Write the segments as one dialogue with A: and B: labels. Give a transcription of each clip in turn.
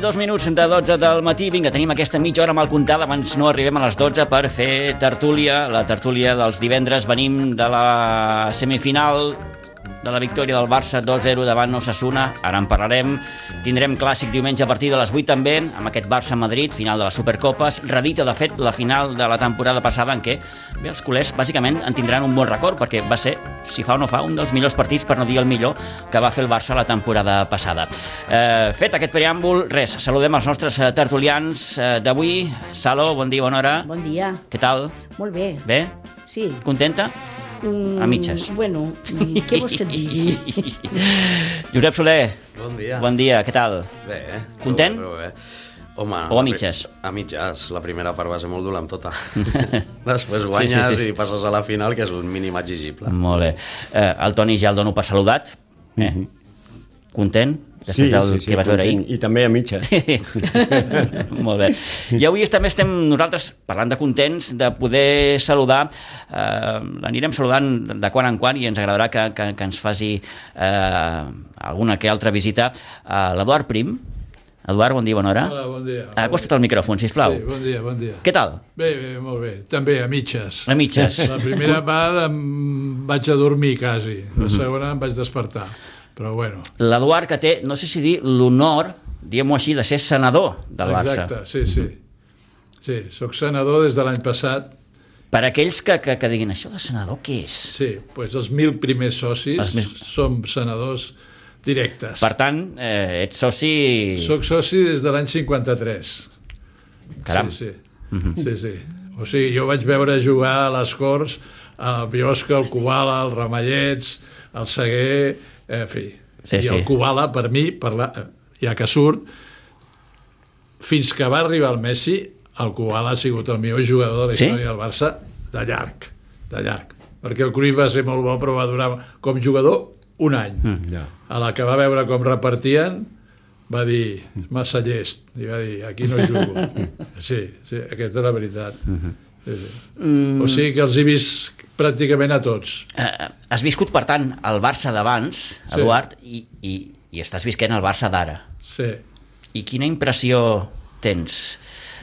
A: Dos minuts de 12 del matí. Vinga, tenim aquesta mitja hora mal comptada. Abans no arribem a les 12 per fer tertúlia. La tertúlia dels divendres. Venim de la semifinal de la victòria del Barça 2-0 davant Osasuna. Ara en parlarem. Tindrem clàssic diumenge a partir de les 8 també, amb aquest Barça-Madrid, final de les Supercopes. Redita, de fet, la final de la temporada passada en què bé, els culers bàsicament en tindran un bon record, perquè va ser, si fa o no fa, un dels millors partits, per no dir el millor, que va fer el Barça la temporada passada. Eh, fet aquest preàmbul, res, saludem els nostres eh, tertulians eh, d'avui. Salo, bon dia, bona hora.
B: Bon dia.
A: Què tal?
B: Molt bé.
A: Bé?
B: Sí.
A: Contenta?
B: Mm,
A: A mitges.
B: Bueno, mm, què vols que et digui?
A: Josep Soler,
C: Bon dia.
A: bon dia, què tal?
C: Bé, eh?
A: Content?
C: Prou bé, prou bé. Home,
A: O a mitges?
C: A mitges. La primera part va ser molt dura amb tota. Després guanyes
A: Sí, sí, sí.
C: i passes a la final, que és un mínim exigible.
A: Molt bé. Eh, el Toni ja el dono per saludat. Eh? Content? Després del que vas veure ahir?
D: I també a mitges.
A: Molt bé. I avui també estem nosaltres parlant de contents de poder saludar, eh, l'anirem saludant de quan en quan i ens agradarà que, que, que ens faci eh, alguna que altra visita a l'Eduard Prim. Eduard, bon dia, bona hora.
E: Hola, bon dia.
A: Acosta't al micròfon, sisplau.
E: Sí, bon dia, bon dia.
A: Què tal?
E: Bé, bé, molt bé. També a mitges.
A: A mitges.
E: La primera part em vaig a dormir quasi. La segona em vaig despertar. Però bueno,
A: L'Eduard que té, no sé si dir l'honor, diguem-ho així, de ser senador del Barça.
E: exacte, sí, sí. Sí, sóc senador des de l'any passat.
A: Per aquells que, que, que diguin això de senador, què és?
E: Sí, doncs els mil primers socis
A: Els mil-
E: som senadors directes.
A: Per tant, eh, ets soci...
E: Soc soci des de l'any 53.
A: Caram.
E: Sí, sí. sí, sí. O sigui, jo vaig veure jugar a les Corts el Biosca, el Kubala, el Ramallets, el Seguer, en fi.
A: Sí,
E: I
A: sí.
E: el Kubala, per mi, per la, ja que surt, fins que va arribar el Messi, el Kubala ha sigut el millor jugador de la
A: Sí?
E: història del Barça de llarg, de llarg. Perquè el Cruyff va ser molt bo, però va durar com jugador un any. Mm.
D: Ja.
E: A la que va veure com repartien, va dir, massa llest, i va dir, aquí no jugo. Sí, sí, aquesta és la veritat. Sí, sí. Mm. O sigui que els he vist pràcticament a tots.
A: Eh, has viscut, per tant, el Barça d'abans,
E: Sí.
A: Eduard, i, i, i estàs visquent el Barça d'ara.
E: Sí.
A: I quina impressió tens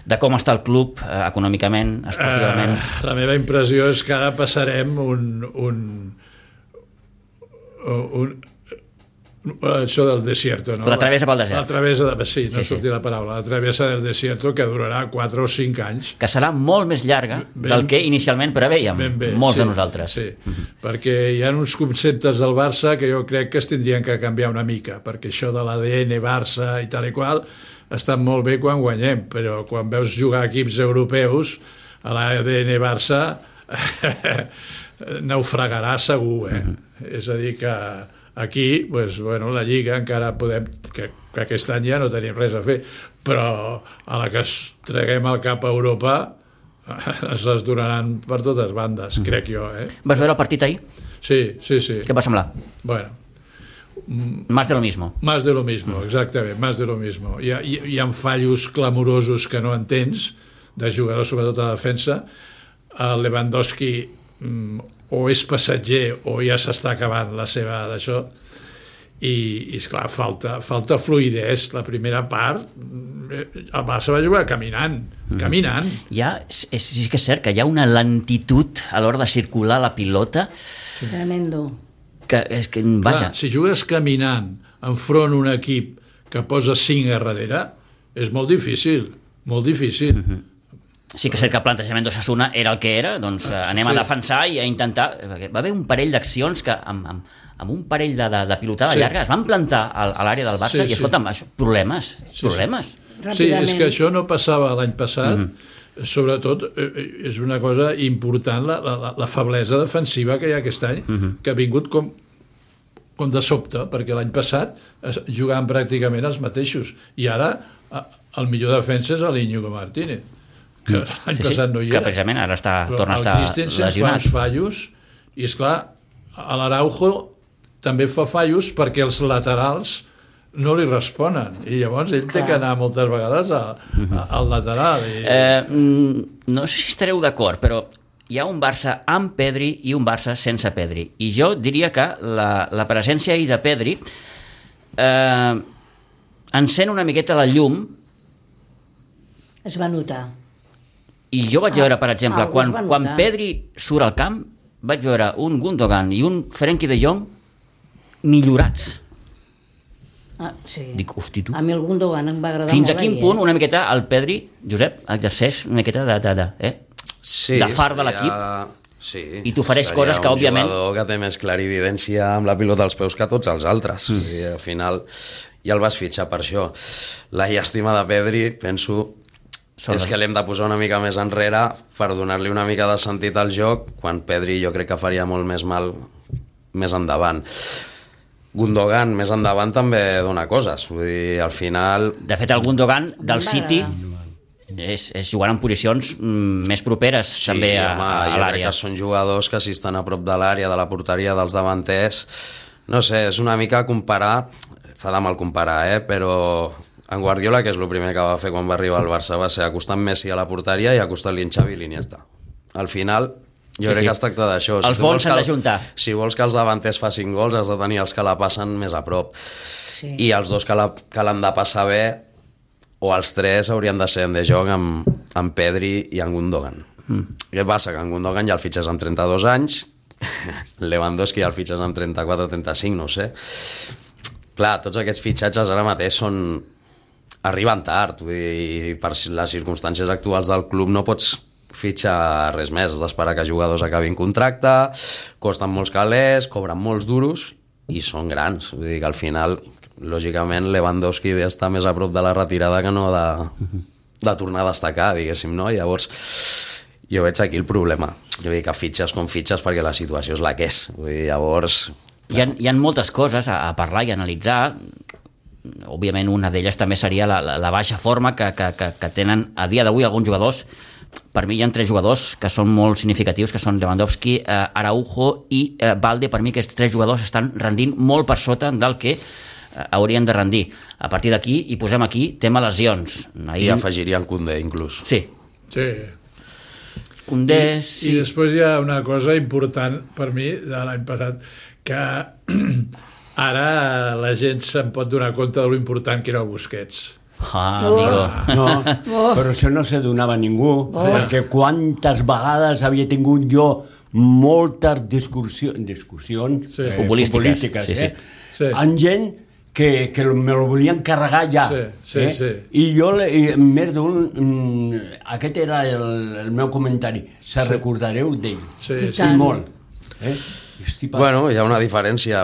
A: de com està el club eh, econòmicament, esportivament?
E: Uh, la meva impressió és que ara passarem un... un, un això del desierto, no?
A: La travessa pel desert.
E: La travessa, de, sí, no
A: Sí,
E: sí, la paraula. La travessa del desierto que durarà 4 o 5 anys.
A: que serà molt més llarga
E: Ben-
A: del que inicialment preveiem,
E: Ben bé,
A: molts
E: sí,
A: de nosaltres.
E: Sí, perquè hi ha uns conceptes del Barça que jo crec que es tindrien que canviar una mica, perquè això de l'ADN Barça i tal i qual està molt bé quan guanyem, però quan veus jugar equips europeus, a l'ADN Barça naufragarà segur, eh? És a dir, que aquí, pues, bueno, la Lliga encara podem... Que, que aquest any ja no tenim res a fer, però a la que treguem el cap a Europa ens les donaran per totes bandes, crec jo, eh?
A: Vas veure el partit ahir?
E: Sí, sí, sí.
A: Què et va semblar?
E: Bueno,
A: Más de lo mismo.
E: más de lo mismo, exactament, más de lo mismo. Hi ha, hi, hi ha fallos clamorosos que no entens, de jugadors, sobretot a defensa. El Lewandowski mm, o és passatger o ja s'està acabant la seva d'això. I, i esclar, falta, falta fluidesa la primera part mm, el Barça va jugar caminant caminant.
A: Hi ha, és, és, sí que és cert que hi ha una lentitud a l'hora de circular la pilota.
B: Tremendo.
A: que és que, vaja,
E: Clar, si jugues caminant enfront un equip que posa 5 a darrere, és molt difícil, molt difícil.
A: Sí que és cert que el plantejament d'Ossassuna era el que era, doncs eh, anem
E: Sí.
A: a defensar i a intentar... Va haver un parell d'accions que amb, amb, amb un parell de, de, de pilotada
E: Sí.
A: llarga es van plantar al, a l'àrea del Barça
E: Sí,
A: i
E: sí.
A: escolta'm, això, problemes,
E: sí.
A: problemes.
E: Sí, és
B: Ràpidament.
E: que això no passava l'any passat, mm -hmm. sobretot eh, eh, és una cosa important la, la, la feblesa defensiva que hi ha aquest any, mm
A: Mhm.
E: -hmm. que ha vingut com, com de sobte, perquè l'any passat es, jugaven pràcticament els mateixos, i ara a- el millor defensa és l'Iñigo Martínez, que l'any.
A: Sí, sí,
E: passat no hi
A: que
E: era.
A: precisament ara està,
E: Però
A: torna a
E: el
A: estar
E: Christensen fa
A: lesionat.
E: uns fallos, i és clar, a l'Araujo també fa fallos perquè els laterals no li responen i llavors ell té que anar moltes vegades a, a, al lateral i,
A: Eh, mm, no sé si estareu d'acord, però hi ha un Barça amb Pedri i un Barça sense Pedri. I jo diria que la, la presència ahir de Pedri eh, encén una miqueta la llum
B: Es va notar.
A: I jo vaig
B: Ah,
A: veure, per exemple,
B: algú
A: quan, quan. Pedri surt al camp, vaig veure un Gundogan i un Frenkie de Jong millorats.
B: Ah, sí.
A: Dic, hosti, tu.
B: A mi el Gundogan em va agradar
A: Fins a
B: molt
A: quin
B: ahir,
A: punt
B: eh?
A: una miqueta el Pedri, Josep, exerceix una miqueta de, de, de, eh?
C: sí,
A: de far de l'equip
C: Sí,
A: i t'ofereix coses que,
C: un
A: òbviament-
C: jugador que té més clarividència amb la pilota als peus que tots els altres. Mm. I al final ja el vas fitxar per això. La llàstima de Pedri, penso,
A: Són
C: és que l'hem de posar una mica més enrere per donar-li una mica de sentit al joc, quan Pedri jo crec que faria molt més mal més endavant. Gundogan més endavant també dona coses, vull dir, al final
A: De fet, el Gundogan del City és, és jugant en posicions mm, més properes
C: Sí,
A: també a,
C: home,
A: a,
C: crec
A: l'àrea.
C: que són jugadors que si estan a prop de l'àrea, de la porteria dels davanters, no sé, és una mica comparar, fa de mal comparar, eh? però en Guardiola, que és el primer que va fer quan va arribar al Barça, va ser acostant Messi a la porteria i acostant-li en Xavi i l'Iniesta. Al final, jo
A: Sí,
C: crec
A: sí.
C: que es tracta d'això.
A: Els bons
C: vols
A: s'han d'ajuntar.
C: Si vols que els davanters facin gols, has de tenir els que la passen més a prop.
B: Sí.
C: I els dos que la- que l'han de passar bé, o els tres haurien de ser en De Jong amb, amb Pedri i en Gundogan. Mm. Què passa? Que en Gundogan ja el fitxes amb 32 anys, Lewandowski ja el fitxes amb 34-35, no ho sé. Clar, tots aquests fitxatges ara mateix són arriben tard, dir, per les circumstàncies actuals del club no pots fitxar res més, has d'esperar que jugadors acabin contracte, costen molts calés, cobren molts duros i són grans, vull dir que al final lògicament Lewandowski està més a prop de la retirada que no de, de tornar a destacar, diguéssim, no? Llavors, jo veig aquí el problema. Jo dir que fitxes com fitxes perquè la situació és la que és. Vull dir, llavors,
A: Hi ha, hi ha moltes coses a, a parlar i analitzar. Òbviament, una d'elles també seria la, la, la baixa forma que, que, que, que tenen a dia d'avui alguns jugadors. Per mi hi ha tres jugadors que són molt significatius, que són Lewandowski, eh, Araujo i eh, Valde. Per mi aquests tres jugadors estan rendint molt per sota del que eh, haurien de rendir. A partir d'aquí, i posem aquí, tema lesions.
C: i afegirien Koundé inclús.
A: Sí,
E: sí.
A: Condé,
E: I,
A: sí.
E: I després hi ha una cosa important per mi de l'any passat, que ara la gent se'n pot donar compte de lo important que era el Busquets.
A: Ah,
B: Oh.
D: No, però això no se donava ningú, perquè quantes vegades havia tingut jo moltes discussió, discussions
E: Sí.
D: eh,
A: Futbolístiques,
D: futbolístiques
A: sí, sí.
D: eh?
E: Sí.
D: amb gent que, que me lo volien carregar ja.
E: Sí, sí,
D: eh?
E: sí.
D: I jo, le- i més d'un... mm, Aquest era el, el meu comentari. Se recordareu d'ell.
E: Sí, sí.
B: tant.
D: molt. Eh? Estic pa-
C: Bueno, hi ha una diferència.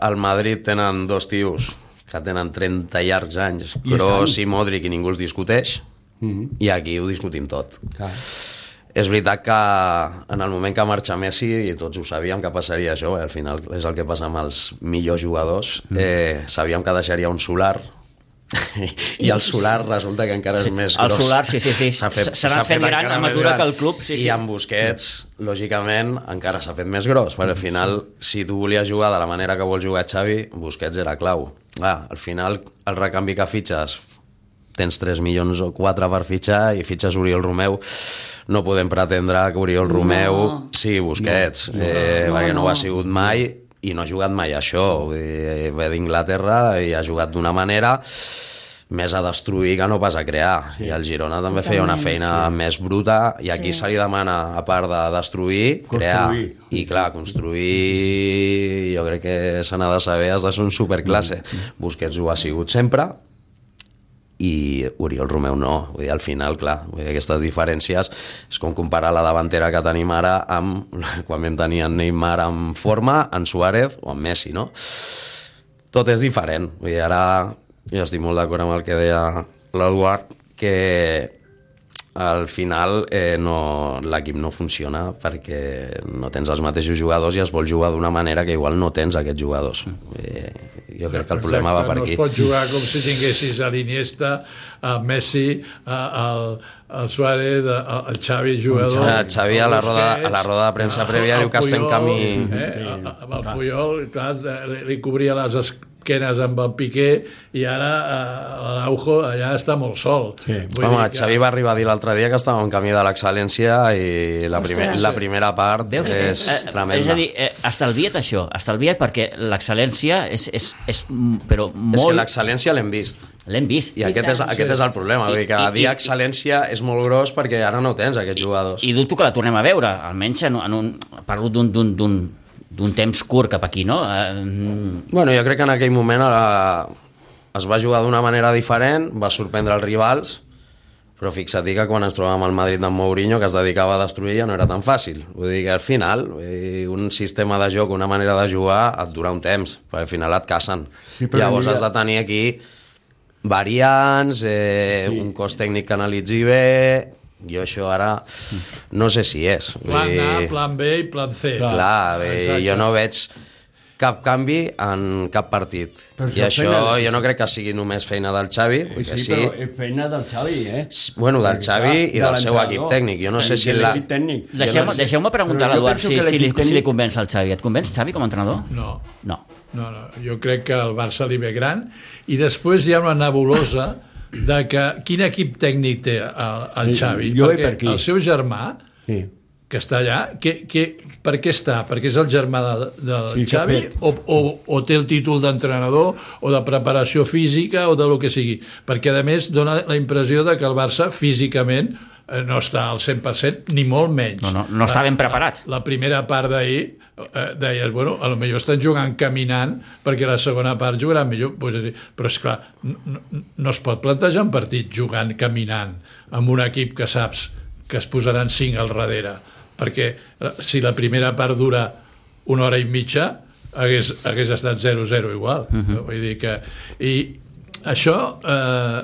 C: Al Madrid tenen dos tios que tenen 30 llargs anys,
D: I
C: Kroos i Modric, i ningú els discuteix,
D: Mhm.
C: i aquí ho discutim tot.
D: Clar.
C: És veritat que en el moment que marxa Messi, i tots ho sabíem que passaria això, eh? al final és el que passa amb els millors jugadors, eh, sabíem que deixaria un solar, i el solar resulta que encara és
A: Sí,
C: més
A: el
C: gros.
A: solar, sí, sí, sí.
C: S'ha fet,
A: fent
C: fet
A: gran a
C: més
A: mesura
C: gran.
A: que el club, sí,
C: I
A: sí.
C: amb Busquets, lògicament, encara s'ha fet més gros, perquè al final, si tu volies jugar de la manera que vol jugar Xavi, Busquets era clau. Ah, al final, el recanvi que fitxes, tens 3 milions o 4 per fitxar i fitxes Oriol Romeu, no podem pretendre que Oriol Romeu sigui Busquets, no, no, eh,
B: no,
C: perquè no,
B: no.
C: ho ha sigut mai i no ha jugat mai això. Vull dir, ve d'Inglaterra i ha jugat d'una manera més a destruir que no pas a crear. Sí. I el Girona també feia una
B: Totalment,
C: feina sí. més bruta i aquí sí. se li demana, a part de destruir, crear.
D: Construir.
C: I clar, construir jo crec que se n'ha de saber, has de ser un superclasse. Busquets ho ha sigut sempre i Oriol Romeu no. Vull dir, al final, clar, vull dir, aquestes diferències és com comparar la davantera que tenim ara amb quan vam tenir en Neymar en forma, en Suárez o en Messi, no? Tot és diferent. Vull dir, ara jo estic molt d'acord amb el que deia l'Eduard, que al final eh, no, l'equip no funciona perquè no tens els mateixos jugadors i es vol jugar d'una manera que igual no tens aquests jugadors. Eh, jo crec que el problema va per
E: no
C: aquí.
E: es pot jugar com si tinguessis a l'Iniesta, a Messi, a, al, al Suárez, a- al Xavi jugador...
C: El Xavi a la roda- a la roda de premsa
E: a-
C: prèvia diu que està en camí-
E: Eh? A- a- El Puyol, clar, li, li cobria les esquenes amb el Piqué i ara eh, l'Araujo allà està molt sol.
D: Sí.
E: Vull
C: Home,
E: dir que-
C: Xavi va arribar a dir l'altre dia que estava en camí de l'excel·lència i la, primer,
B: Ostres.
C: la primera part
A: Veus?
C: és
A: Eh,
C: tremenda.
A: És a dir, eh, estalvia't això, estalvia't perquè l'excel·lència és, és, és però
C: És que
A: molt...
C: l'excel·lència l'hem vist.
A: L'hem vist.
C: I, aquest, és, aquest és el problema. Vull dir que
A: I- i-
C: dir
A: i-
C: excel·lència és molt gros perquè ara no tens aquests jugadors.
A: I dubto que la tornem a veure, almenys en, en un, parlo d'un d'un temps curt cap aquí, no? Eh,
C: Bueno, jo crec que en aquell moment eh, es va jugar d'una manera diferent, va sorprendre els rivals, però fixa't que quan ens trobàvem al Madrid d'en Mourinho, que es dedicava a destruir, ja no era tan fàcil. Vull dir que al final, dir, un sistema de joc, una manera de jugar, et dura un temps, perquè al final et casen.
D: Sí, però
C: Llavors
D: mira-
C: has de tenir aquí variants, eh,
D: Sí.
C: un cos tècnic que analitzi bé, jo això ara no sé si és. Vull
E: Plan A,
C: dir-
E: plan B i plan C.
C: Clar, bé,
E: Exacte.
C: jo no veig cap canvi en cap partit.
D: Però
C: I
D: això de-
C: jo no crec que sigui només feina del Xavi,
D: Sí,
C: perquè
D: sí,
C: sí,
D: però és feina del Xavi, eh?
C: bueno, del
D: Perquè,
C: Xavi
D: clar,
C: i
D: de
C: del seu equip tècnic. Jo no sé si la...
A: Deixeu-me deixeu preguntar a l'Eduard si,
D: que
A: si, li, si li convenç al Xavi. Et convenç, Xavi, com a entrenador?
E: No,
A: No.
E: no, no. Jo crec que el Barça li ve gran i després hi ha una nebulosa de que quin equip tècnic té el, el
D: Sí,
E: Xavi.
D: jo
E: perquè
D: per aquí.
E: el seu germà,
D: Sí.
E: que està allà, que, que, per què està? Perquè és el germà de, del
D: Sí,
E: Xavi o, o, o té el títol d'entrenador o de preparació física o de lo que sigui. Perquè, a més, dona la impressió de que el Barça físicament eh, no està al 100%, ni molt menys.
A: No, no, no està ben preparat.
E: La, la primera part d'ahir eh, deies, bueno, a lo millor estan jugant caminant perquè la segona part jugaran millor, pues, però és clar, no, no, es pot plantejar un partit jugant caminant amb un equip que saps que es posaran cinc al darrere, perquè eh, si la primera part dura una hora i mitja hagués, hagués estat 0-0 igual. Uh -huh. Vull dir que... I això eh,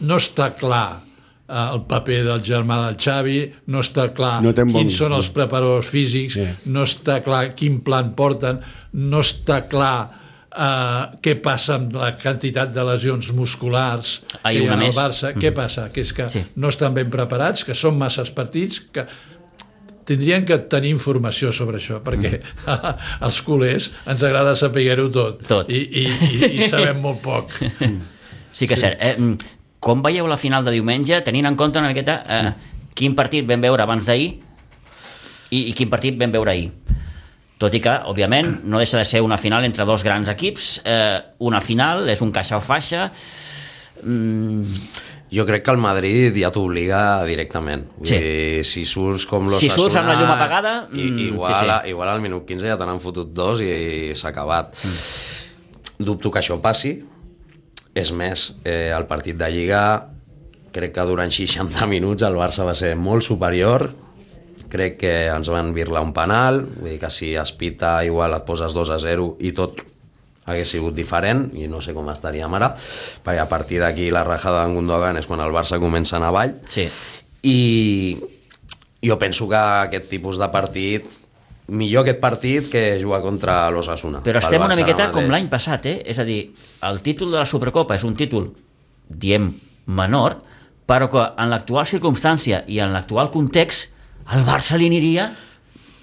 E: no està clar eh, el paper del germà del Xavi, no està clar
D: No bon-
E: quins són els preparadors físics,
D: Sí.
E: no està clar quin plan porten, no està clar eh, què passa amb la quantitat de lesions musculars
A: Ah, i
E: que hi ha al. Barça. Què passa? Que és que
A: Sí.
E: no estan ben preparats, que són masses partits, que tindrien que tenir informació sobre això, perquè als culers ens agrada saber-ho tot,
A: Tot.
E: I, i, i, i sabem molt poc.
A: Sí que és cert. Eh, mm, com veieu la final de diumenge, tenint en compte una miqueta eh, quin partit vam veure abans d'ahir i, i quin partit vam veure ahir? Tot i que, òbviament, no deixa de ser una final entre dos grans equips, eh, una final, és un caixa o faixa... Mm,
C: Jo crec que el Madrid ja t'obliga directament. Vull
A: Sí.
C: dir, si surts com l'Osasuna...
A: Si surts amb la llum apagada,
C: i,
A: mm,
C: igual,
A: sí, sí.
C: Igual al minut 15 ja te n'han fotut dos i, s'ha acabat. Mm. Dubto que això passi. És més, eh, el partit de Lliga crec que durant 60 minuts el Barça va ser molt superior crec que ens van virlar un penal vull dir que si es pita igual et poses 2 a 0 i tot hagués sigut diferent i no sé com estaríem ara perquè a partir d'aquí la rajada d'en Gundogan és quan el Barça comença a anar avall
A: sí.
C: i jo penso que aquest tipus de partit millor aquest partit que jugar contra l'Osasuna
A: Però estem una miqueta com l'any passat, eh? És a dir, el títol de la Supercopa és un títol, diem, menor, però que en l'actual circumstància i en l'actual context el Barça li aniria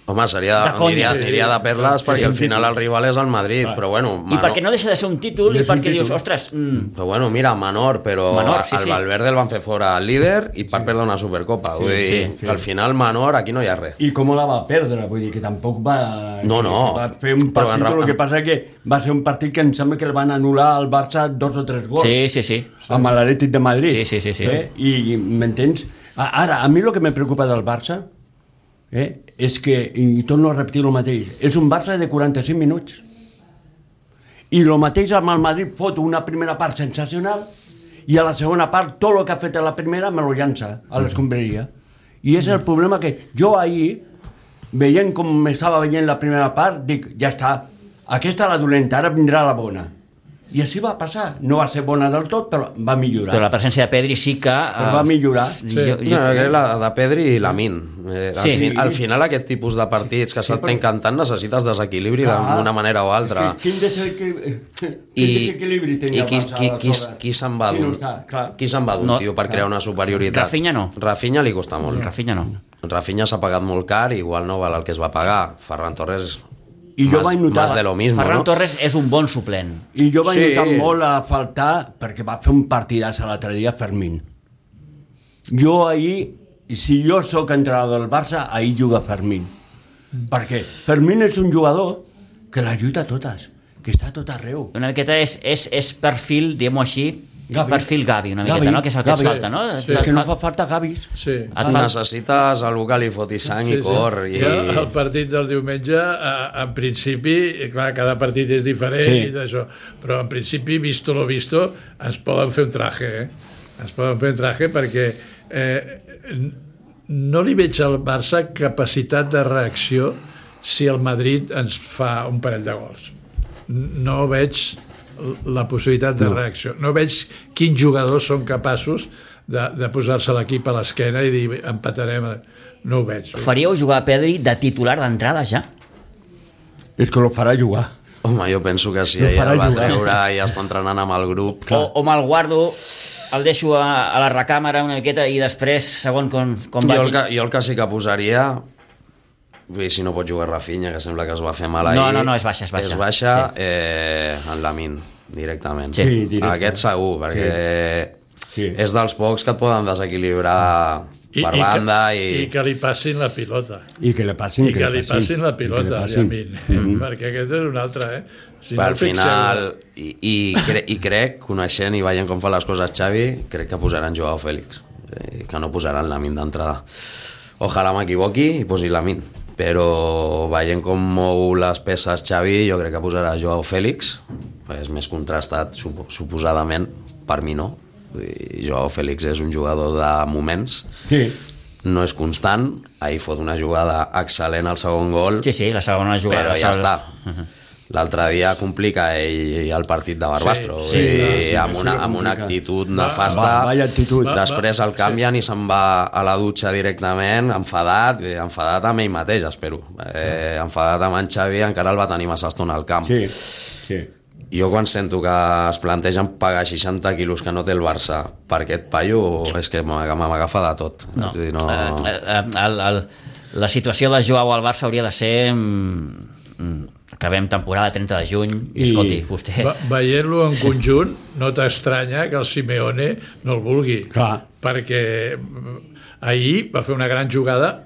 C: Home, seria,
A: De conya.
C: aniria, aniria de perles perquè
D: Sí,
C: al
D: sí.
C: final el rival és el Madrid, però bueno...
A: i perquè no deixa de ser un títol i perquè dius, ostres, mm,
C: Però bueno, mira, menor, però
A: Menor, sí,
C: al
A: sí.
C: Valverde el van fer fora al líder i per perdre una Supercopa. Vull dir
A: sí,
C: que al final menor aquí no hi ha res.
D: I com la va perdre, vull dir que tampoc va...
C: No, no.
D: Va fer un
C: Però en
D: partit,
C: ra-
D: el que passa que va ser un partit que em sembla que el van anul·lar al Barça dos o tres gols.
A: sí, sí, sí.
D: amb l'Atlètic de Madrid.
A: Sí, sí, sí, sí.
D: Eh? I m'entens? Ara, a mi el que me preocupa del Barça eh, és que, i torno a repetir el mateix, és un Barça de 45 minuts. I el mateix amb el Madrid fot una primera part sensacional i a la segona part tot el que ha fet a la primera me lo llança a l'escombraria. I és el problema que jo ahir, veient com estava veient la primera part, dic, ja està, aquesta la dolenta, ara vindrà la bona. I així va passar. No va ser bona del tot, però va millorar.
A: Però la presència de Pedri sí que...
D: Però va millorar.
A: Sí. Jo,
C: Jo, no, la de Pedri i la Min. Eh, al,
A: Sí.
C: fi, al final aquest tipus de partits que se't encantant necessites desequilibri
D: Clar.
C: d'una manera o altra.
D: Quin desequilibri, quin
C: I,
D: desequilibri tenia
C: i qui, qui, qui, qui se'n va
D: Sí, no
C: d'un qui se'n va d'un
A: No,
C: tio per crear una superioritat
A: Rafinha no.
C: Rafinha li costa molt
A: Rafinha no.
C: Rafinha s'ha pagat molt car igual no val el que es va pagar Ferran Torres
D: I jo
C: más,
D: vaig notar-
C: más de lo mismo
A: Ferran
C: no?
A: Torres és un bon suplent.
D: I jo vaig
C: Sí.
D: notar molt a faltar, perquè va fer un partidàs l'altre dia, Fermín. Jo ahir, si jo sóc entrenador del Barça, ahir juga Fermín. Perquè Fermín és un jugador que la lluita a totes, que està a tot arreu.
A: Una miqueta és, és, és perfil, diguem-ho així,
D: Gavi.
A: perfil Gavi, una miqueta,
D: Gavi,
A: no? Que és el que
D: Gavi.
A: et falta, no?
D: Sí.
A: Et
D: És que no
A: fa-
D: fa falta Gavis.
E: Sí.
A: Et fa...
C: necessites algú que li foti sang i cor i...
E: Ja, el partit del diumenge, eh, en principi, eh, clar, cada partit és diferent
D: Sí.
E: i d'això, però en principi, visto lo visto, ens poden fer un traje, eh? Ens poden fer un traje perquè eh, no li veig al Barça capacitat de reacció si el Madrid ens fa un parell de gols. No veig la possibilitat de reacció. No veig quins jugadors són capaços de, de posar-se l'equip a l'esquena i dir empatarem. No ho veig.
A: Faríeu jugar a Pedri de titular d'entrada ja?
D: És que lo farà jugar.
C: Home, jo penso que sí,
D: No farà
C: el va
D: jugar.
C: treure i està entrenant amb el grup.
A: O, o me'l guardo, el deixo a, a la recàmera una miqueta i després, segon com, com
C: Jo el,
A: vagi...
C: que, jo el que sí que posaria Vull dir, si no pot jugar Rafinha, que sembla que es va fer mal ahir...
A: No, no, no, és baixa, és baixa.
C: És baixa
A: Sí.
C: eh, en Lamin, directament.
A: Sí.
D: Sí, directe.
C: Aquest segur, perquè
D: Sí.
C: és dels pocs que et poden desequilibrar per banda
E: que,
C: i...
E: i que li passin la pilota
D: I que li passin,
E: i que li passin la pilota
D: I que passin.
E: Mm -hmm. perquè aquest és un altre eh? si
C: al
E: el fixeu-
C: final, i, i, cre, i crec, coneixent i veient com fa les coses Xavi, crec que posaran Joao Fèlix, eh, que no posaran Lamin d'entrada. Ojalà m'equivoqui i posi Lamin, però veient com mou les peces Xavi, jo crec que posarà Joao Fèlix, perquè és més contrastat, supo, suposadament, per mi no. Vull dir, Joao Fèlix és un jugador de moments,
D: Sí.
C: no és constant, ahir fot una jugada excel·lent al segon gol,
A: Sí, sí, la segona jugada.
C: però ja
A: saps?
C: està. L'altre dia complica ell el partit de Barbastro,
E: Sí,
C: sí,
E: sí,
C: sí,
E: sí,
D: sí,
C: amb, una,
D: sí,
C: amb una actitud
E: Va,
C: nefasta.
D: va, vaya actitud.
E: Va,
C: Després el canvien i se'n va a la dutxa directament, enfadat, eh, enfadat amb ell mateix, espero. Eh, enfadat amb en Xavi, encara el va tenir massa estona al camp.
D: Sí, sí.
C: Jo quan sento que es plantegen pagar 60 quilos que no té el Barça per aquest paio, és que m'ag- m'agafa de tot.
A: No.
C: Dir, no...
A: Eh, eh, el, el, la situació de Joao al Barça hauria de ser... mm, mm, acabem temporada 30 de juny i,
D: I-
A: escolti, vostè...
E: Veient-lo en conjunt, no t'estranya que el Simeone no el vulgui.
D: Clar.
E: Perquè mm, ahir va fer una gran jugada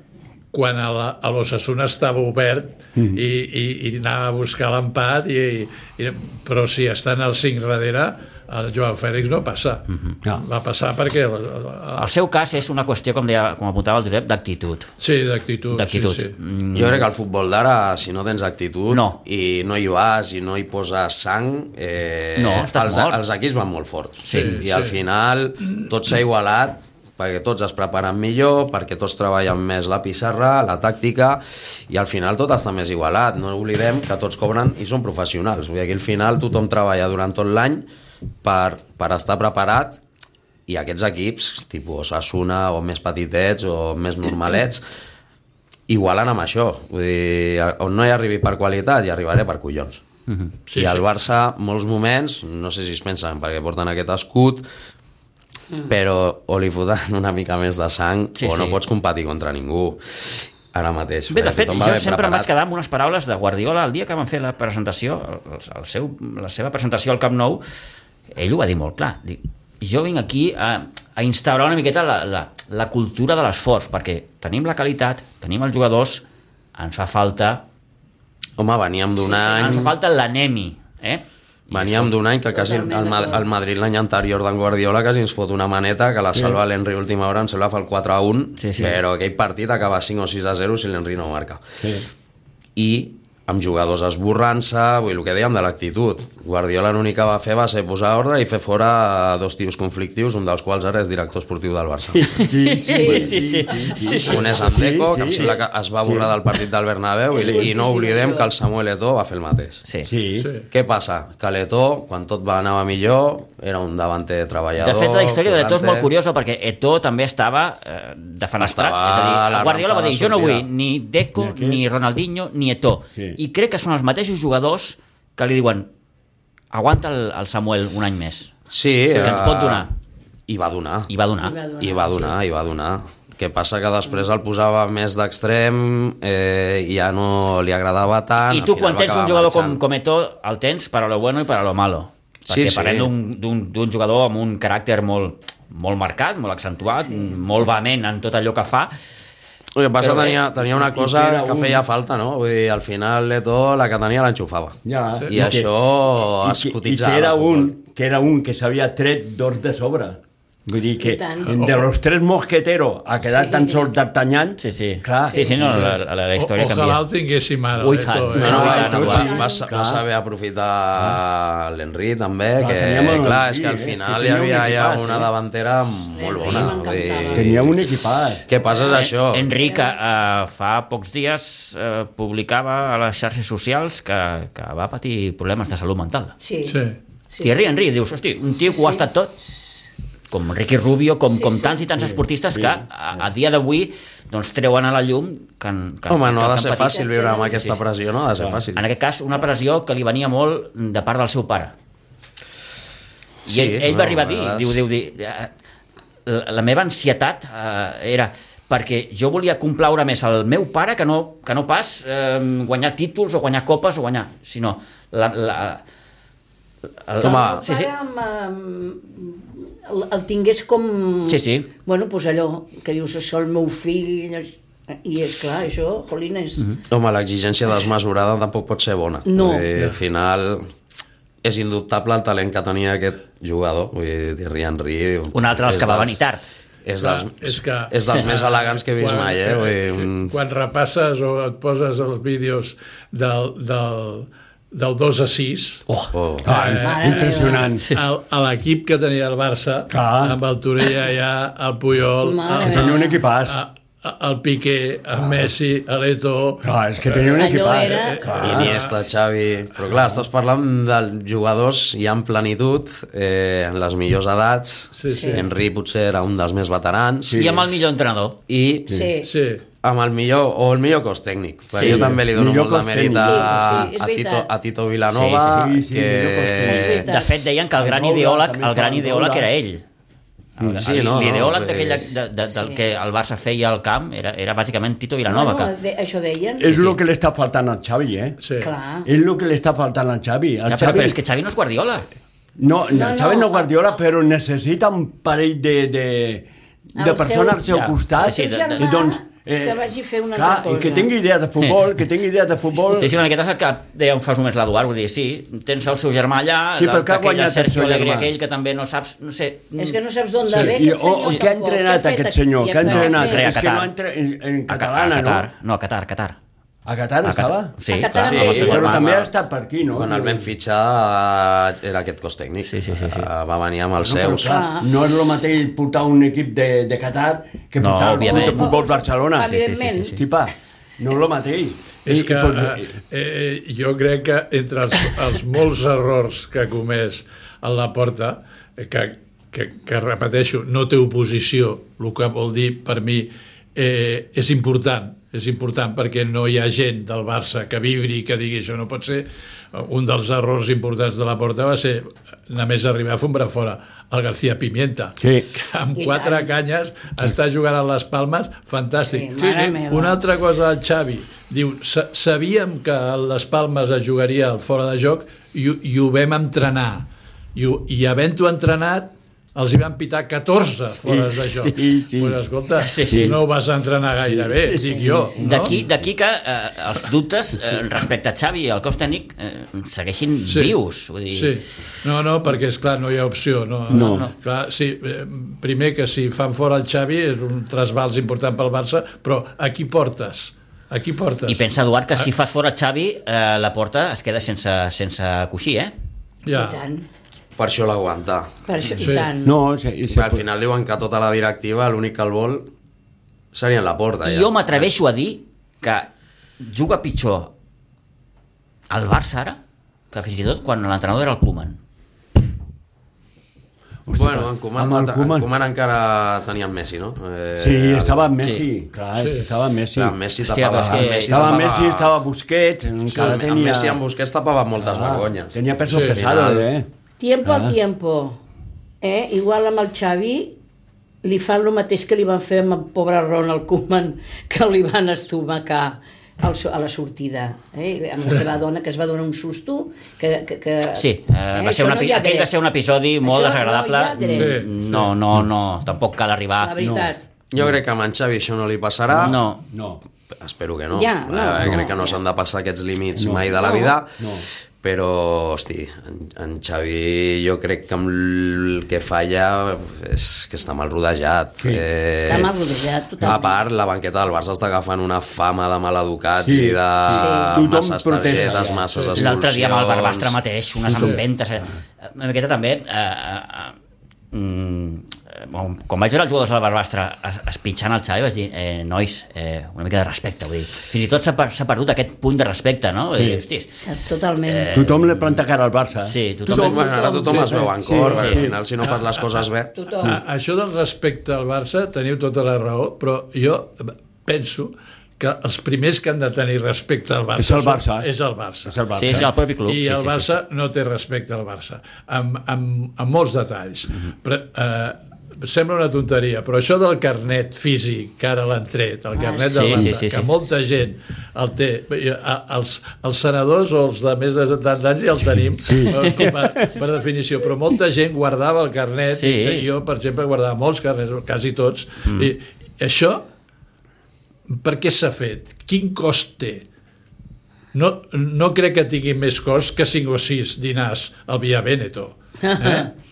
E: quan a la- a l'Ossassuna estava obert
D: Mhm.
E: i, i, i anava a buscar l'empat, i, i, però si estan els cinc darrere, el Joao Fèlix no passa.
D: Mhm. Clar.
E: Va passar perquè... El, el,
A: El seu cas és una qüestió, com, deia, com apuntava el Josep, d'actitud.
E: sí, d'actitud. Sí, sí.
A: Mm,
C: Jo crec que el futbol d'ara, si no tens actitud
A: No.
C: i no hi vas i no hi poses sang, eh,
A: No,
C: els,
A: mort.
C: els equips van molt forts.
A: Sí,
C: I al
E: sí.
C: final tot s'ha igualat perquè tots es preparen millor, perquè tots treballen més la pissarra, la tàctica, i al final tot està més igualat. No oblidem que tots cobren i són professionals. Vull dir, aquí al final tothom treballa durant tot l'any per, per estar preparat i aquests equips, tipus Osasuna o més petitets o més normalets, igualen amb això. Vull dir, on no hi arribi per qualitat, hi arribaré per collons. Mm -hmm.
E: Sí,
C: I al
E: sí.
C: Barça, molts moments, no sé si es pensen perquè porten aquest escut, però o li foten una mica més de sang
A: Sí,
C: o no
A: sí.
C: pots competir contra ningú ara mateix.
A: Bé, de
C: perquè
A: fet, jo sempre em vaig
C: preparat.
A: quedar amb unes paraules de Guardiola el dia que van fer la presentació, el, el seu, la seva presentació al Camp Nou, ell ho va dir molt clar. Dic, jo vinc aquí a, a instaurar una miqueta la, la, la cultura de l'esforç, perquè tenim la qualitat, tenim els jugadors, ens fa falta...
C: Home, veníem d'un any...
A: Ens fa falta l'anemi, eh?
C: Veníem d'un any que quasi el, el Madrid l'any anterior d'en Guardiola quasi ens fot una maneta que la salva l'Henry a última hora, em sembla fa el 4 a 1,
A: Sí, sí.
C: però aquell partit acaba 5 o 6 a 0 si l'Henry no marca.
D: Sí.
C: I amb jugadors esborrant-se, vull el que dèiem de l'actitud. Guardiola l'únic que va fer va ser posar ordre i fer fora dos tios conflictius, un dels quals ara és director esportiu del Barça.
D: Sí, sí,
A: Sí, sí, sí. sí, sí.
C: Un és Andeco,
D: Sí,
C: que em
D: sí.
C: sembla que es va borrar del partit del Bernabéu, i, i no oblidem que el Samuel Eto'o va fer el mateix.
A: Sí.
D: Sí.
E: Sí.
C: Què passa? Que l'Eto'o, quan tot va anar millor, era un davanter treballador...
A: De fet, la història de l'Eto és molt curiosa perquè Eto també estava eh, defenestrat.
C: Estava
A: és a dir,
C: la
A: Guardiola va dir, jo no
C: sortida."
A: vull ni Deco, ni Ronaldinho, ni Eto.
D: Sí.
A: I crec que són els mateixos jugadors que li diuen aguanta el, el Samuel un any més.
C: Sí,
A: que ens pot donar.
C: I va donar.
A: I va donar.
B: I va donar.
C: I va donar, que passa que després el posava més d'extrem eh, i ja no li agradava tant
A: I tu quan tens un jugador com,
C: marxant.
A: com Eto el tens per a lo bueno i per a lo malo
C: Sí,
A: perquè
C: sí.
A: parlem d'un- jugador amb un caràcter molt, molt marcat, molt accentuat, molt vehement en tot allò que fa
C: El que passa
A: Però
C: tenia, tenia una
D: i
C: cosa que
D: un-
C: feia falta, no? Vull dir, al final Leto la que tenia l'enxufava.
D: Ja.
C: I això
D: i
C: es
D: que, i
C: cotitzava
D: que era un que era un que s'havia tret dos de sobre. Vull dir que de los tres mosqueteros ha quedat
B: Sí.
D: tan sols d'Artanyant.
A: Sí, sí.
D: Clar.
A: sí, sí, no, la, la, la història
E: O,
A: canvia.
E: ojalà el tinguéssim ara.
A: Ui, tant.
E: eh?
C: No, no, va,
A: tant,
C: va, va, va saber aprofitar l'Enri també,
D: Clar,
C: que
D: teníem
C: clar, és que al
D: eh?
C: final
D: Que
C: hi havia ja una
D: eh?
C: davantera molt bona.
D: Tenia un equipàs.
C: Què passa és això?
A: Eh, Enric eh, fa pocs dies eh, publicava a les xarxes socials que, que va patir problemes de salut mental.
B: Sí.
E: Sí.
B: sí,
A: Thierry Henry, dius, hosti, un tio que ho ha estat tot, com Ricky Rubio, com,
B: Sí,
A: com
B: sí.
A: tants i tants esportistes que a, a dia d'avui doncs, treuen a la llum que, que,
C: Home, no
A: que
C: ha de ser
A: patit.
C: fàcil viure amb aquesta
A: Sí, sí.
C: pressió, no ha de ser fàcil.
A: En aquest cas, una pressió que li venia molt de part del seu pare. I
C: Sí,
A: ell, ell
C: no,
A: va arribar a dir,
C: vegades-
A: diu, diu, dir, eh, la, la meva ansietat eh, era perquè jo volia complaure més el meu pare que no, que no pas eh, guanyar títols o guanyar copes o guanyar, sinó la, la, el,
C: Com a-
B: El
A: sí, sí.
B: amb, amb, el, el tingués com...
A: Sí, sí.
B: Bueno, doncs allò que dius, això el meu fill... I és clar, això, jolines... Mm -hmm.
C: Home, l'exigència desmesurada tampoc pot ser bona.
B: No.
C: Vull dir, al final és indubtable el talent que tenia aquest jugador, vull dir, Thierry Henry.
A: Un altre dels que va venir tard.
C: És
E: Clar,
C: dels,
E: és que...
C: és dels més elegants que he vist
E: Quan-
C: mai, eh? Vull dir, un...
E: Quan repasses o et poses els vídeos del, del, del 2 a 6,
A: Oh,
C: Oh.
D: Ah,
B: Mare
D: impressionant.
E: a l'equip que tenia el Barça,
D: Clar.
E: amb el Torella ja, el Puyol,
B: Mare
E: el,
D: Tenia un equipàs.
E: a- el Piqué, el Messi, l'Eto...
D: Clar, és que tenia un equipàs.
B: era-
D: Clar.
C: Iniesta, Xavi... Però clar, estàs parlant de jugadors ja en plenitud, eh, en les millors edats.
E: Sí, sí.
C: Henry potser era un dels més veterans.
A: I amb el millor entrenador.
C: I
B: Sí.
E: Sí.
C: Amb el millor, o el millor cos tècnic. Sí,
A: Sí.
C: jo també li dono
D: Millor
C: molt de mèrit a,
B: Sí, sí,
C: a, Tito, a Tito Vilanova,
D: Sí, sí, sí,
C: que...
A: De fet, deien que el gran ideòleg, el gran ideòleg era ell. El,
C: Sí, no, no,
A: L'ideòleg d'aquella-
C: dir-
A: de, de, del
B: Sí.
A: que el Barça feia al camp era, era bàsicament Tito Vilanova.
B: no,
A: que...
B: de, això deien.
D: És
A: sí.
D: el que li està faltant al Xavi, eh?
E: sí.
B: Clar.
D: És el que li està faltant al Xavi. El
A: Ja, però,
D: Xavi...
A: però és que Xavi no és Guardiola.
D: No, no,
B: No,
D: Xavi
B: no.
D: no Guardiola, però necessita un parell de, de, de persones al
B: seu-
D: costat.
A: Sí, sí, de- de-
D: i doncs,
B: que vagi a fer una
D: clar,
B: altra
D: I que
B: cosa.
D: tingui idea de futbol, que tingui idea de futbol.
A: Sí, sí, una miqueta és el que deia fa només l'Eduard, vull dir, sí, tens el seu germà allà,
D: Sí, però que ha
A: aquell, el Sergio Alegre aquell que també no saps, no sé...
B: És que no saps d'on
D: Sí,
B: ve aquest
D: o,
B: senyor.
D: o què ha entrenat aquest senyor? Què ha entrenat?
A: a
D: És que no entra en, en
A: a,
D: catalana,
A: a
D: no?
A: Qatar, no, a Qatar, Qatar.
D: A Qatar
A: A
D: estava?
A: Qatar. Sí,
B: A Qatar
A: clar, seu
D: Però també ha estat per aquí, no?
C: Quan el vam fitxar eh, era aquest cos tècnic.
A: Sí, sí, sí, sí.
C: Eh, Va venir amb els
D: No,
C: seus.
D: clar, no és el mateix portar un equip de, de Qatar que
A: No,
D: portar un
A: òbviament.
D: de futbol Barcelona.
B: Sí, sí, sí, sí, sí.
D: Tipa, no és el mateix.
E: És que
D: pues,
E: eh, eh, jo crec que entre els, els molts errors que ha comès a la porta, eh, que, que, que repeteixo, no té oposició, el que vol dir per mi eh, és important, és important perquè no hi ha gent del Barça que vibri i que digui això no pot ser. Un dels errors importants de la porta va ser només arribar a fombra fora el García Pimienta,
D: Sí.
E: que amb
B: I
E: quatre
B: tant.
E: canyes està jugant a les Palmes, fantàstic.
B: Sí, mare meva.
E: Una altra cosa del Xavi, diu, "Sa- sabíem que a les Palmes es jugaria al fora de joc i, i ho vam entrenar. I, i havent-ho entrenat, els hi van pitar 14 fora de joc.
D: sí, sí.
E: Pues, escolta,
A: Sí,
E: sí,
A: sí.
E: no ho vas entrenar gaire bé, dic jo. No?
A: D'aquí que eh, els dubtes eh, respecte a Xavi i al cos tècnic eh, segueixin
E: Sí.
A: vius. Vull dir,
E: Sí. No, no, perquè, és clar no hi ha opció. No,
D: No.
E: no. Clar, sí, eh, primer que si fan fora el Xavi és un trasbals important pel Barça, però a qui portes? Aquí portes.
A: I pensa, Eduard, que si fas fora Xavi, eh, la porta es queda sense, sense coixí, eh?
E: Ja.
B: I tant.
C: Per això l'aguanta.
B: Per això,
E: Sí.
B: i tant.
D: No, se, se,
C: Al final diuen que tota la directiva l'únic que el vol seria en la porta.
A: I
C: ja.
A: jo m'atreveixo a dir que juga pitjor el Barça ara que fins i tot quan l'entrenador era el Koeman.
C: Bueno, en Koeman,
D: amb el
C: en
D: Koeman.
C: Koeman encara tenia en Messi, no? Eh,
D: Sí,
C: el-
D: estava Messi,
A: Sí.
D: clar,
E: Sí.
D: estava Messi.
C: Clar, Messi
A: Hòstia,
C: tapava...
A: que-
C: Messi
D: Estava
C: tapava-
D: Messi, estava Busquets, encara
C: amb,
D: tenia...
C: amb Messi amb Busquets tapava moltes
D: Ah,
C: vergonyes.
D: Tenia pesos
E: Sí.
D: pesados,
C: Final.
D: eh?
B: Tiempo
D: Ah.
B: al tiempo. Eh? Igual amb el Xavi li fan el mateix que li van fer amb el pobre Ronald Koeman, que li van estomacar al, a la sortida, eh? amb la seva dona, que es va donar un susto. Que, que, que,
A: Sí, eh, va ser
B: això
A: un
B: no
A: aquell va ser un episodi molt
B: Això no
A: desagradable.
B: ha dret.
E: Sí,
A: Mm, no, no, no, tampoc cal arribar...
B: La veritat.
C: Jo crec que amb en Xavi això no li passarà.
A: No.
D: No.
C: Espero que no.
B: Ja, no,
C: eh,
B: no,
C: crec que no s'han de passar aquests límits
D: No.
C: mai de la
B: No.
C: vida.
D: No.
C: Però, hosti, en, en Xavi jo crec que amb el que falla és que està mal rodejat.
D: Sí.
B: Està mal rodejat, totalment.
C: A part, la banqueta del Barça està agafant una fama de maleducats
D: Sí.
C: i de
B: Sí.
C: Masses targetes, masses
E: Sí.
C: expulsions...
A: L'altre dia amb el Barbastre mateix, unes empentes... Eh, una miqueta també... Eh, eh, mm, eh, bon, quan vaig veure els jugadors del Barbastre es, es pitjant el Xavi vaig dir, eh, nois, eh, una mica de respecte vull dir, fins i tot s'ha per- s'ha perdut aquest punt de respecte no? Dir, hostis,
B: Totalment.
D: Tothom li planta cara al Barça. eh?
A: Sí, tothom-
D: tothom,
C: ara tothom
D: Sí,
C: es veu en
D: sí,
C: cor,
D: sí.
C: perquè al final si no fas les coses bé...
B: Tothom.
E: A, això del respecte al Barça teniu tota la raó, però jo penso que els primers que han de tenir respecte al Barça
D: És el
E: són-
D: Barça.
E: és el Barça.
D: És el Barça.
A: sí, sí, el propi club
E: I
A: sí,
E: el
A: sí,
E: Barça no té respecte al Barça, amb, amb, amb molts detalls.
A: Mhm.
E: Però, eh, sembla una tonteria, però això del carnet físic, que ara l'han tret, el carnet
A: sí.
E: del
A: Sí,
E: Barça,
A: sí, sí,
E: que
A: sí.
E: molta gent el té, els, els senadors o els de més de 70 anys ja el tenim
D: Sí.
E: eh, com a, per definició, però molta gent guardava el carnet,
A: Sí.
E: i jo, per exemple, guardava molts carnets, quasi tots, mm. i això per què s'ha fet? Quin cost té? No, no crec que tingui més cost que 5 o 6 dinars al Via Veneto. Eh?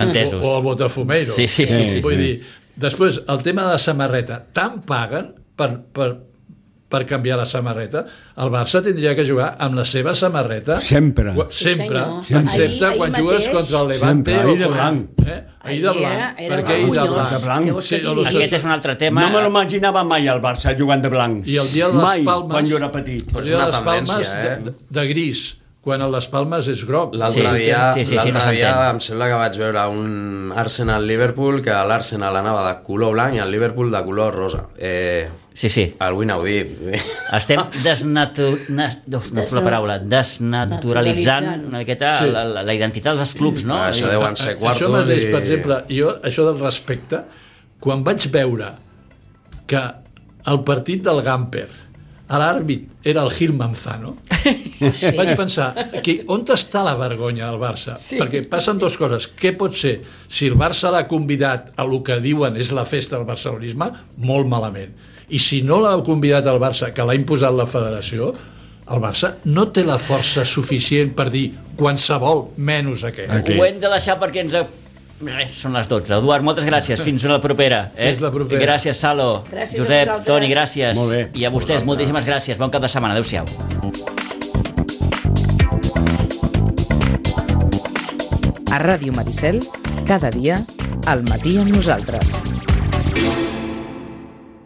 A: entesos
E: O, o al Botafumeiro.
A: Sí, sí, sí, sí.
E: Vull dir, després, el tema de la samarreta, tant paguen per, per, per canviar la samarreta, el Barça tindria que jugar amb la seva samarreta
D: Sempre.
E: Sempre,
B: Sí,
E: excepte
B: Ahir-
E: quan
B: ahir
E: jugues
B: mateix-
E: contra el Levante
D: Sempre, ahir de blanc.
E: Eh? Ahir de blanc.
B: era- era
E: Per què ahir de blanc?
D: De blanc.
E: Sí, no, no
A: aquest és un altre tema
D: No me l'imaginava mai el Barça jugant de blanc.
E: I el dia de les
D: mai,
E: Palmes...
D: quan jo era petit.
E: El
C: És
E: dia de
C: una
E: les Palmes
C: eh?
E: de, de gris, quan el les Palmes és groc.
C: L'altre
A: Sí,
C: dia,
A: sí, sí, sí, no
C: dia em sembla que vaig veure un Arsenal-Liverpool que l'Arsenal anava de color blanc i el Liverpool de color rosa. Eh,
A: sí, sí
C: algú inaudit.
A: estem desnatu... na- uf, no és la paraula desnaturalitzant una miqueta
E: Sí.
A: la, la, la identitat dels clubs no?
C: Això deuen ser quartos
E: Això mateix,
C: i...
E: per exemple, jo, això del respecte, quan vaig veure que el partit del Gamper, l'àrbit era el Gil Manzano, sí. vaig pensar, que, on està la vergonya al Barça? Sí. Perquè passen dues coses. Què pot ser? Si el Barça l'ha convidat a el que diuen és la festa del barcelonisme, molt malament. I si no l'ha convidat al Barça, que l'ha imposat la federació, el Barça no té la força suficient per dir qualsevol menys aquest.
D: Aquí.
A: ho hem de deixar perquè ens... Res, són les 12. Eduard, moltes gràcies. Fins a la propera. Eh?
E: Fins la propera.
A: Gràcies, Salo.
B: Gràcies
A: Josep. Toni, gràcies.
D: Molt bé.
A: I a vostès, moltíssimes gràcies. Bon cap de setmana. Adéu-siau.
F: A Ràdio Maricel, cada dia, al matí amb nosaltres.